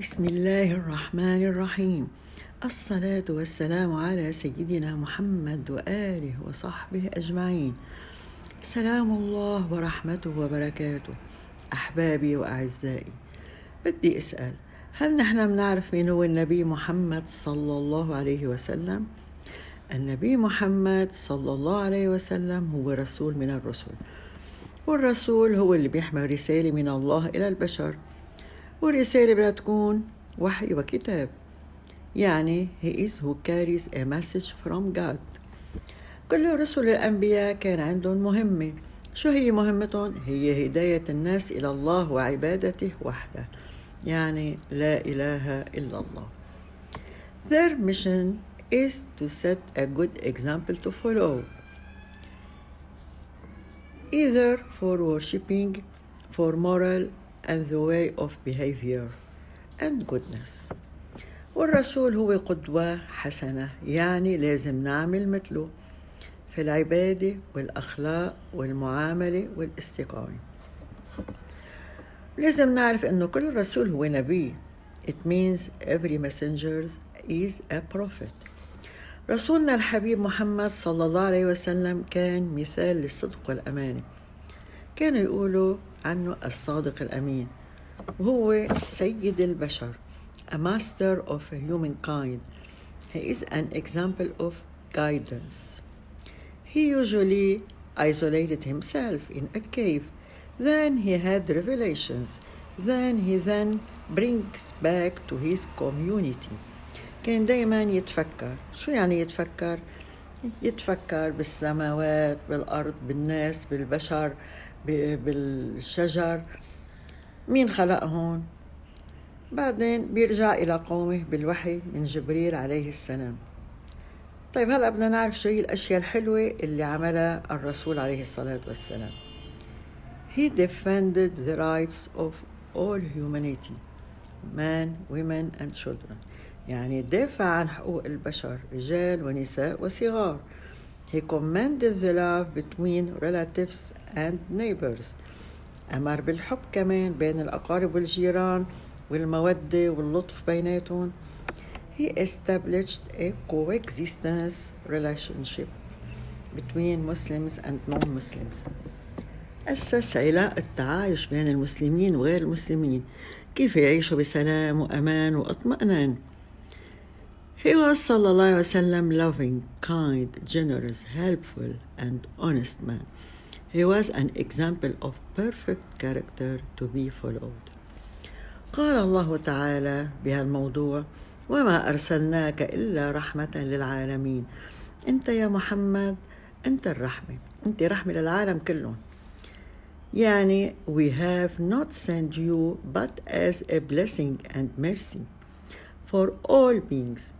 بسم الله الرحمن الرحيم. الصلاة والسلام على سيدنا محمد وآله وصحبه أجمعين. سلام الله ورحمته وبركاته. أحبابي وأعزائي بدي أسأل هل نحن بنعرف مين هو النبي محمد صلى الله عليه وسلم؟ النبي محمد صلى الله عليه وسلم هو رسول من الرسل والرسول هو اللي بيحمل رسالة من الله إلى البشر. والرسالة بدها تكون وحي وكتاب. يعني he is who carries a message from God. كل رسل الأنبياء كان عندهم مهمة. شو هي مهمتهم؟ هي هداية الناس إلى الله وعبادته وحده. يعني لا إله إلا الله. Their mission is to set a good example to follow. Either for worshipping, for moral and the way of behavior and goodness. والرسول هو قدوة حسنة يعني لازم نعمل مثله في العبادة والأخلاق والمعاملة والاستقامة. لازم نعرف أنه كل رسول هو نبي. It means every messenger is a prophet. رسولنا الحبيب محمد صلى الله عليه وسلم كان مثال للصدق والأمانة. كانوا يقولوا عنه الصادق الأمين وهو سيد البشر a master of humankind he is an example of guidance he usually isolated himself in a cave then he had revelations then he then brings back to his community كان دايما يتفكر شو يعني يتفكر يتفكر بالسماوات بالأرض بالناس بالبشر بالشجر. مين خلقهم بعدين بيرجع إلى قومه بالوحي من جبريل عليه السلام. طيب هلأ بدنا نعرف شو هي الأشياء الحلوة اللي عملها الرسول عليه الصلاة والسلام. He defended the rights of all humanity man, women and children. يعني دافع عن حقوق البشر رجال ونساء وصغار He commended the love between relatives and neighbors. أمر بالحب كمان بين الأقارب والجيران والمودة واللطف بيناتهم. He established a coexistence relationship between Muslims and non-Muslims. أسس علاقة التعايش بين المسلمين وغير المسلمين كيف يعيشوا بسلام وأمان وإطمئنان He was sallallahu alaihi wasallam loving, kind, generous, helpful, and honest man. He was an example of perfect character to be followed. قال الله تعالى بهالموضوع وما أرسلناك إلا رحمة للعالمين أنت يا محمد أنت الرحمة أنت رحمة للعالم كلهم يعني we have not sent you but as a blessing and mercy for all beings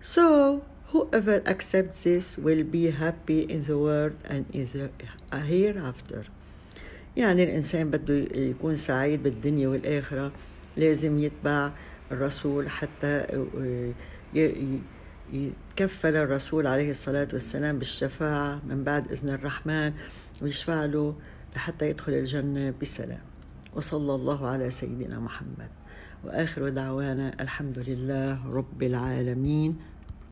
So, whoever accepts this will be happy in the world and in the hereafter. يعني الإنسان بده يكون سعيد بالدنيا والآخرة لازم يتبع الرسول حتى يتكفل الرسول عليه الصلاة والسلام بالشفاعة من بعد إذن الرحمن ويشفع له لحتى يدخل الجنة بسلام وصلى الله على سيدنا محمد. وآخر دعوانا الحمد لله رب العالمين.